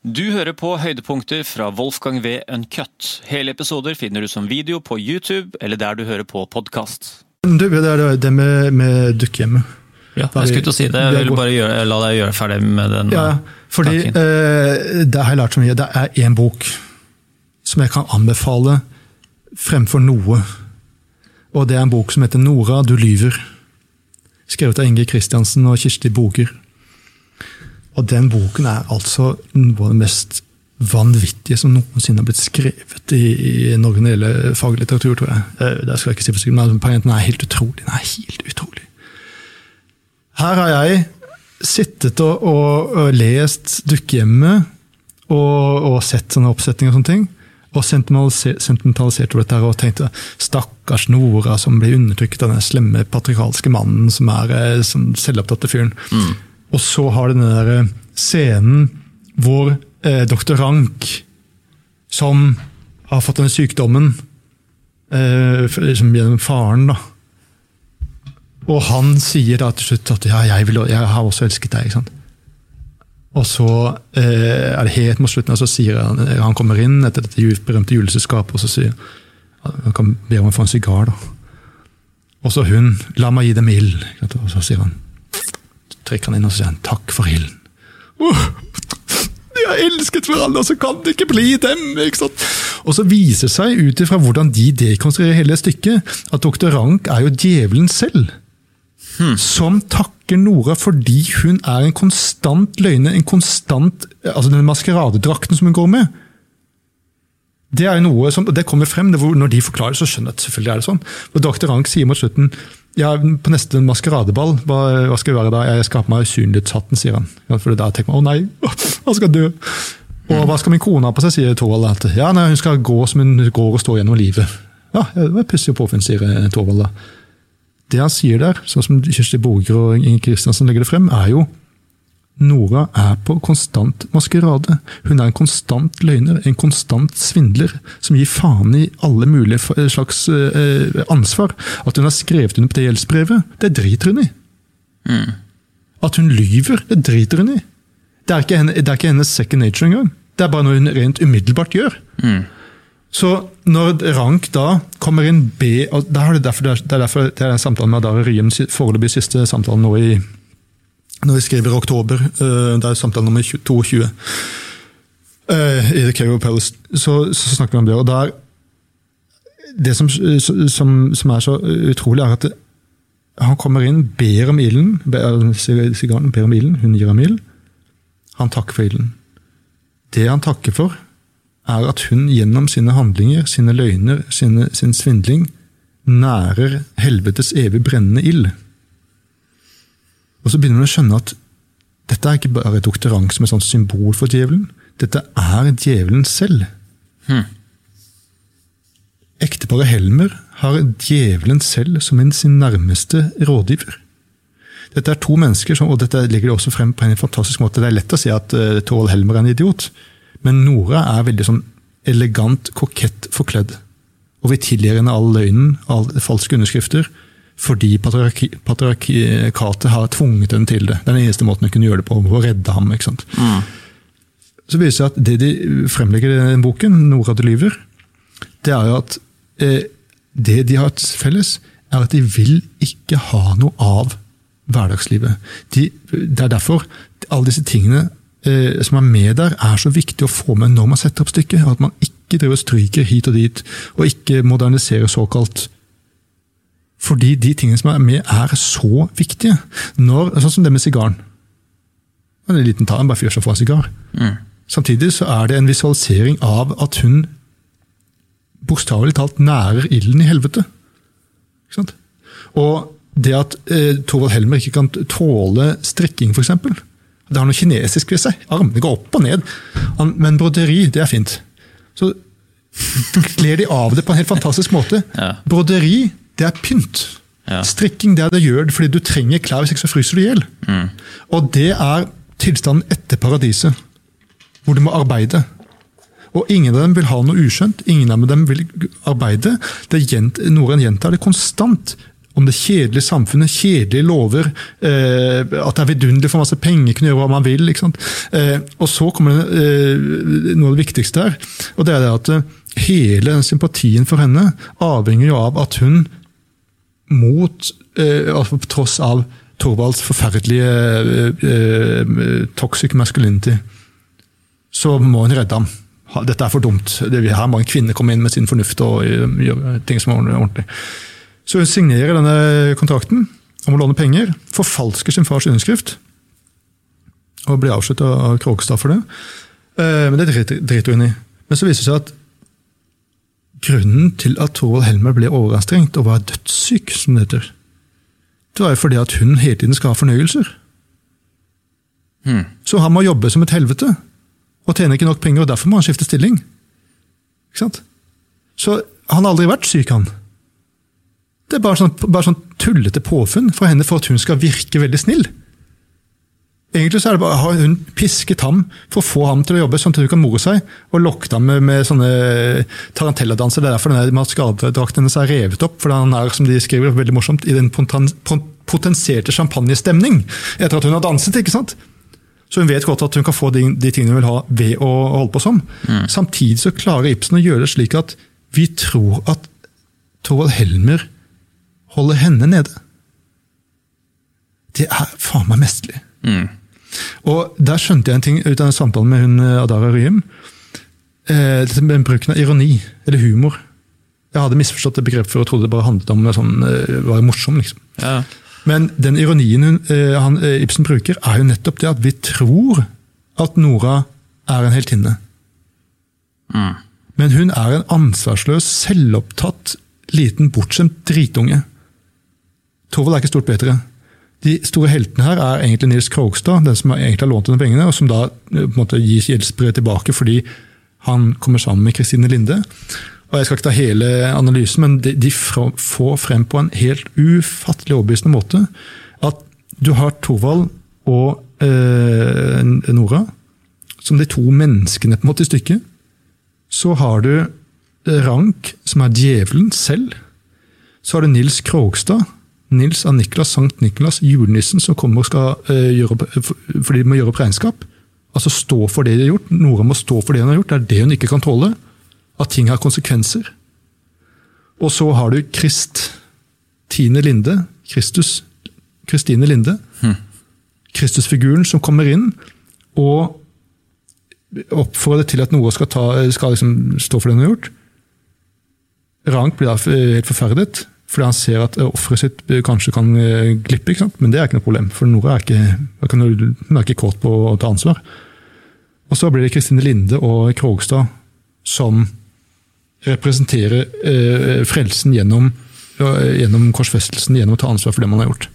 Du hører på høydepunkter fra Wolfgang V. Uncut. Hele episoder finner du som video på YouTube eller der du hører på podkast. Du, det er det med, med dukkehjemmet. Ja, jeg skulle til å si det. Jeg vil bare gjøre, la deg gjøre ferdig med den. Ja, fordi eh, det har jeg lært så mye. Det er én bok som jeg kan anbefale fremfor noe. Og det er en bok som heter 'Nora, du lyver'. Skrevet av Inge Kristiansen og Kirsti Boger. Og den boken er altså noe av det mest vanvittige som noensinne har blitt skrevet i, i Norge når det gjelder faglitteratur, tror jeg. Eh, det skal jeg ikke si for sikkert, men Den er helt utrolig. Den er helt utrolig. Her har jeg sittet og, og, og lest Dukkehjemmet og, og, sett sånne oppsetninger og sånne ting. Og sentimentalisert over dette her og tenkte stakkars Nora som blir undertrykt av den slemme patriarkalske mannen som er eh, som selvopptatte fyren. Mm. Og så har du den der eh, scenen hvor eh, doktor Rank, som har fått denne sykdommen eh, liksom gjennom faren, da, og han sier da til slutt at ja, jeg, vil, jeg har også elsket deg. ikke sant? Og så eh, er det helt mot slutten, og så sier han han kommer inn etter dette berømte juleselskapet og så sier han kan be om å få en sigar. da. Og så hun 'la meg gi dem ild'. Og så sier han, trekker han inn og sier han, 'takk for ilden'. Uh, de har elsket hverandre, så kan det ikke bli dem! ikke sant? Og så viser det seg ut ifra hvordan de dekonstruerer hele stykket, at doktor Rank er jo djevelen selv hmm. som takker Nora fordi hun er en konstant løgner. en konstant, altså Den maskeradedrakten som hun går med. Det er jo noe som, det kommer frem, det Når de forklarer så skjønner jeg at selvfølgelig er det sånn. For Dr. Rank sier mot slutten ja, på neste maskeradeball, hva, hva skal jeg være da? Jeg skal ha på meg usynlighetshatten, sier han. For da tenker man å nei, han skal dø. Og hva skal min kone ha på seg, sier Thorvald. Ja, nei, hun skal gå som hun går og står gjennom livet. Ja, det var pussig og påfunn, sier Thorvald da. Det han sier der, sånn som Kirsti Borger og Inger Kristiansen legger det frem, er jo Nora er på konstant maskerade. Hun er en konstant løgner, en konstant svindler, som gir faen i alle mulige slags uh, ansvar. At hun har skrevet under på det gjeldsbrevet, det driter hun i. Mm. At hun lyver, det driter hun i. Det er, henne, det er, ikke hennes second nature engang. Det er bare noe hun rent umiddelbart gjør. Mm. Så når Rank da kommer inn B og Det er derfor det er, derfor, det er samtalen med Adara Ryen, foreløpig siste samtalen nå i når vi skriver oktober. Eh, det er samtale nummer 22. Eh, I The Cave of Palace. Så, så, snakker vi om det. og der, Det som, som, som, er så utrolig, er at det, han kommer inn, ber om ilden. Sigaren ber om ilden, hun gir ham ild. Han takker for ilden. Det han takker for, er at hun gjennom sine handlinger, sine løgner, sine, sin svindling, nærer helvetes evig brennende ild. Og så begynner man å skjønne at dette er ikke bare et doktorant som et sånt symbol for djevelen. Dette er djevelen selv. Hmm. Ekteparet Helmer har djevelen selv som en sin nærmeste rådgiver. Dette er to mennesker, som, og dette legger de også frem på en fantastisk måte. Det er lett å si at uh, Torvald Helmer er en idiot. Men Nora er veldig sånn elegant, kokett forkledd. Og vi tilgir henne all løgnen, all falske underskrifter, fordi patriarkatet har tvunget henne til det. Den eneste måten hun kunne gjøre det på, å redde ham. ikke sant? Mm. Så viser det seg at det de fremlegger i den boken, 'Nora de lyver', det er jo at eh, det de har felles, er at de vil ikke ha noe av hverdagslivet. De, det er derfor alle disse tingene eh, som er med der, er så viktig å få med når man setter opp stykket. At man ikke driver og stryker hit og dit, og ikke moderniserer såkalt. Fordi de tingene som er med, er så viktige. Når, sånn som det med sigaren. En liten tann bare fyr seg fra en sigar. Mm. Samtidig så er det en visualisering av at hun bokstavelig talt nærer ilden i helvete. Og det at eh, Torvald Helmer ikke kan tåle strikking, f.eks. Det har noe kinesisk ved seg. Armene går opp og ned. Men broderi, det er fint. Så kler de av det på en helt fantastisk måte. Ja. Broderi, det er pynt. Ja. Strikking det er det gjør fordi du trenger klær, hvis ikke så fryser du i hjel. Mm. Og det er tilstanden etter paradiset, hvor du må arbeide. Og ingen av dem vil ha noe uskjønt, ingen av dem vil arbeide. Det gjent, Norén gjentar det konstant. om det kjedelige samfunnet, kjedelige lover, eh, at det er vidunderlig for masse penger, kunne gjøre hva man vil. Eh, og så kommer det eh, noe av det viktigste her, og det er det at eh, hele sympatien for henne avhenger jo av at hun mot, eh, altså på tross av Torvalds forferdelige eh, eh, toxic masculinity, så må hun redde ham. Dette er for dumt. Her må en kvinne komme inn med sin fornuft og gjøre ting som er ordentlig. Så hun signerer denne kontrakten om å låne penger, forfalsker sin fars underskrift, og blir avslutta av Krogstad for det. Men det driter hun i. Men så viser det seg at grunnen til at Torvald Helmer ble overanstrengt og var dødssyk, som det heter, det var jo fordi at hun hele tiden skal ha fornøyelser. Så han må jobbe som et helvete, og tjener ikke nok penger, og derfor må han skifte stilling. Ikke sant? Så han har aldri vært syk, han. Det er bare sånn, bare sånn tullete påfunn for henne for at hun skal virke veldig snill. Egentlig så er det bare, har hun pisket ham for å få ham til å jobbe, sånn at hun kan more seg, og lokket ham med, med sånne tarantelladanser. Det er derfor denne maskeradedrakten hennes er revet opp, fordi han er, som de skriver veldig morsomt, i den potenserte champagnestemning etter at hun har danset. ikke sant? Så hun vet godt at hun kan få de, de tingene hun vil ha ved å holde på sånn. Samtidig så klarer Ibsen å gjøre det slik at vi tror at Torvald Helmer holder henne nede. Det er faen meg mesterlig. Og der skjønte jeg en ting ut av den samtalen med hun eh, Adara Ryim. Eh, med bruken av ironi, eller humor. Jeg hadde misforstått det begrepet før og trodde det bare handlet om sånn, eh, være morsom. liksom. Ja. Men den ironien hun, eh, han, eh, Ibsen bruker, er jo nettopp det at vi tror at Nora er en heltinne. Men hun er en ansvarsløs, selvopptatt, liten, bortskjemt dritunge. Torvald er ikke stort bedre. De store heltene her er egentlig Nils Krogstad, den som egentlig har lånt henne pengene, og som da eh, på en måte gir gjeldsbrevet tilbake fordi han kommer sammen med Kristine Linde. Og Jeg skal ikke ta hele analysen, men de, de får frem på en helt ufattelig overbevisende måte at du har Torvald og eh, Nora som de to menneskene på en måte i stykket. Så har du Rank, som er djevelen selv. Så har du Nils Krogstad. Nils av Niklas, Sankt Niklas, julenissen som kommer og skal eh, gjøre opp, for- fordi de må gjøre opp regnskap. Altså stå for det de har gjort. Nora må stå for det hun har gjort. Det er det hun ikke kan tåle. At ting har konsekvenser. Og så har du Kristine Linde. Kristus. Kristine Linde. Kristusfiguren som kommer inn og oppfordrer til at Nora skal, ta, skal liksom stå for det hun har gjort. Rank blir da helt forferdet, fordi han ser at offeret sitt kanskje kan eh, glippe. Men det er ikke noe problem, for Nora er ikke, hun er ikke kåt på å ta ansvar. Og så blir det Kristine Linde og Krogstad som representerer eh, frelsen gjennom, eh, gjennom korsfestelsen, gjennom å ta ansvar for det man har gjort.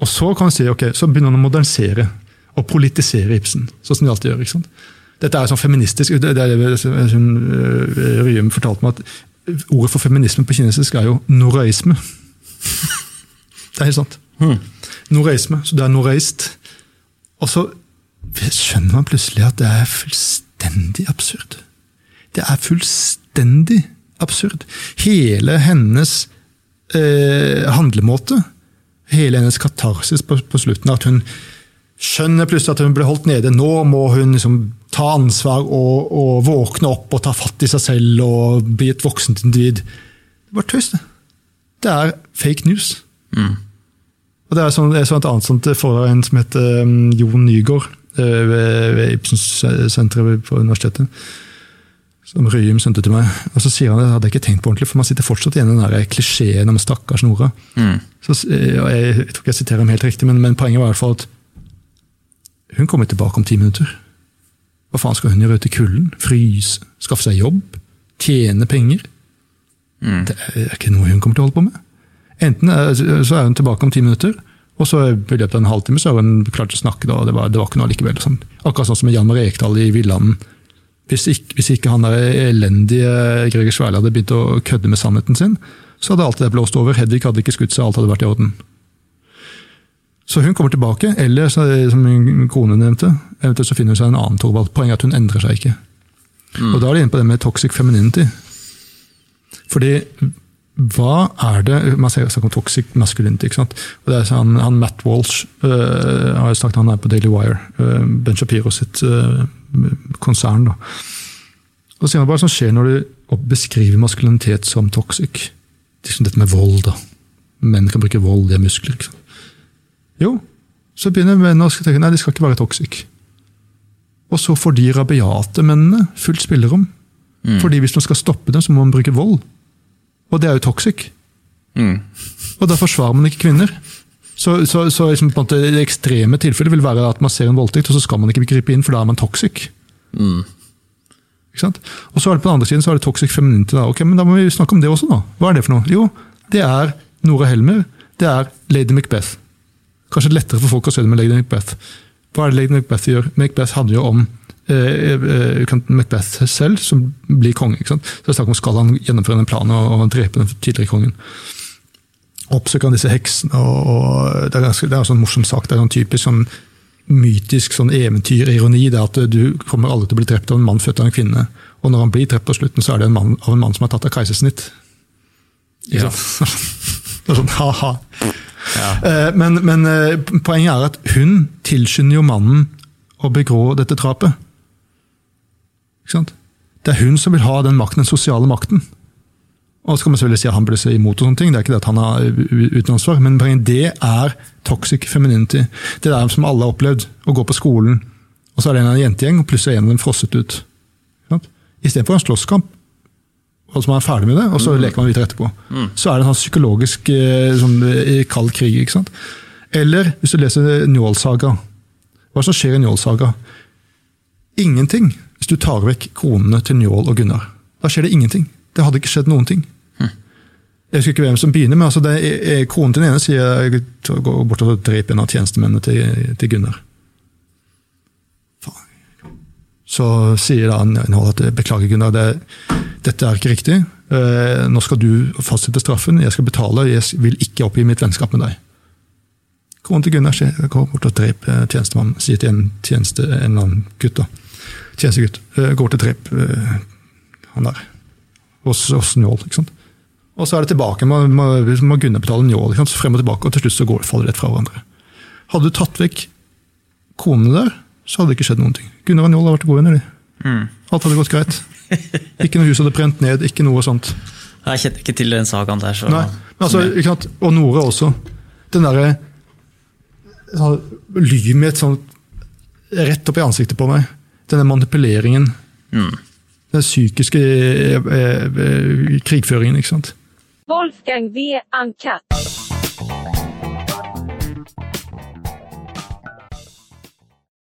Og så kan vi si, ok, så begynner han å modernisere og politisere Ibsen, sånn som de alltid gjør. ikke sant? Dette er sånn feministisk, det er det Ryum fortalte meg, at ordet for feminisme på kinesisk er jo noraisme. Det er helt sant. Noraisme, så det er noraist. Og så skjønner man plutselig at det er fullstendig absurd. Det er fullstendig absurd. Hele hennes eh, handlemåte, hele hennes katarsis på, på slutten, at hun skjønner plutselig at hun ble holdt nede. Nå må hun liksom ta ansvar og, og våkne opp og ta fatt i seg selv og bli et voksent individ. Det er bare tøys, det. Det er fake news. Og det er, sånn, jeg så et annet sånt forhold en som heter um, Jon Nygaard uh, ved, ved Ibsens-senteret på universitetet. Som Ryum sendte til meg. Og så sier han det hadde jeg ikke tenkt på ordentlig, for man sitter fortsatt igjen i den der klisjeen om stakkars Nora. Så, eh, og jeg, jeg tror ikke jeg siterer ham helt riktig, men, men poenget var i hvert fall at hun kommer tilbake om ti minutter. Hva faen skal hun gjøre ute i kulden? Fryse? Skaffe seg jobb? Tjene penger? Det er ikke noe hun kommer til å holde på med. Enten er, så er hun tilbake om ti minutter, og så i løpet av en halvtime så har hun klart å snakke. Da, det, var, det var ikke noe likevel. Sånn. Akkurat sånn som med Jan Marie Ekdal i Villanden. Hvis ikke, hvis ikke han der elendige Greger Sværli hadde begynt å kødde med sannheten sin, så hadde alt det blåst over. Hedvig hadde ikke skutt seg, alt hadde vært i orden. Så hun kommer tilbake, eller så- som min kone nevnte, eventuelt så finner hun seg en annen Torvald. Poenget er at hun endrer seg ikke. Og da er det inne på det med toxic femininity. Fordi hva er det Man ser snakk om toxic masculinity. ikke sant? Og det er sånn, han Matt Walsh øh, har jo sagt han er på Daily Wire. Øh, Ben Shapiro sitt øh, konsern. da. Og så sier han Hva er det som skjer når du beskriver maskulinitet som toxic? Liksom dette med vold. da. Menn kan bruke vold, de er muskler. ikke sant? Jo, så begynner mennene å tenke nei, de skal ikke være toxic. Og så får de rabiate mennene fullt spillerom. Mm. Fordi hvis man skal stoppe dem, så må man bruke vold. Og det er jo toxic. Mm. Og da forsvarer man ikke kvinner. Så, så, så liksom, det ekstreme tilfellet vil være at man ser en voldtekt, og så skal man ikke gripe inn, for da er man toxic. Mm. Og så er det På den andre siden så er det toxic femininity. Da. Ok, men da må vi snakke om det også. da. Hva er det for noe? Jo, det er Nora Helmer. Det er Lady Macbeth. Kanskje lettere for folk å se det med Lady Macbeth. Hva er det Lady Macbeth gjør? Macbeth handler jo om Eh, eh, Macbeth selv som blir konge. ikke sant? Så det er snakk om Skal han gjennomføre den planen og, og drepe den tidligere kongen? Oppsøker han disse heksene? og, og Det er, ganske, det er en sånn morsom sak. Det er en typisk sånn mytisk sånn eventyrironi. det er at Du kommer alle til å bli drept av en mann født av en kvinne. Og når han blir drept på slutten, så er det en mann, av en mann som er tatt av keisersnitt. Ja. det sånn ha-ha. Ja. Eh, men, men, poenget er at hun tilskynder jo mannen å begrå dette drapet. Det er hun som vil ha den makten, den sosiale makten. Og så kan man selvfølgelig si at han burde se imot, og sånne ting, det er ikke det at han har uten ansvar, men det er toxic femininity. Det er det som alle har opplevd. Å gå på skolen, og så er det en jentegjeng, og plutselig er en av dem frosset ut. Istedenfor en slåsskamp, og så er ferdig med det, og så mm. leker man videre etterpå. Mm. Så er det en sånn psykologisk eh, sånn, eh, kald krig. ikke sant? Eller hvis du leser Njål-saga. Hva som skjer i Njål-saga? Ingenting hvis du tar vekk kronene til Njål og Gunnar. Da skjer det ingenting. Det hadde ikke skjedd noen ting. Hm. Jeg husker ikke hvem som begynner, men altså det er, kronen til den ene sier jeg går bort og dreper en av tjenestemennene til, til Gunnar. Så sier han innholdet at beklager, Gunnar, det, dette er ikke riktig. Eh, nå skal du fastsette straffen, jeg skal betale, jeg vil ikke oppgi mitt vennskap med deg. Kronen til Gunnar går bort og dreper tjenestemannen, sier til en tjeneste, en eller annen gutt. da tjenestegutt. Eh, går til drep eh, han der. Hos, hos Njål. ikke sant? Og så er det tilbake, man må, må Gunnar betale Njål. Ikke sant? Frem og tilbake, og til slutt så går faller rett fra hverandre. Hadde du tatt vekk konene der, så hadde det ikke skjedd noen ting. Gunnar og Njål har vært gode venner, de. Mm. Alt hadde gått greit. Ikke noe hus hadde brent ned, ikke noe sånt. Jeg kjenner ikke til den sagaen der. Så... Nei, men altså, ikke sant? Og Nore også. Den derre sånn, med et sånt rett opp i ansiktet på meg denne manipuleringen. Mm. Den psykiske eh, eh, krigføringen, ikke sant. Wolfgang V. Ankat.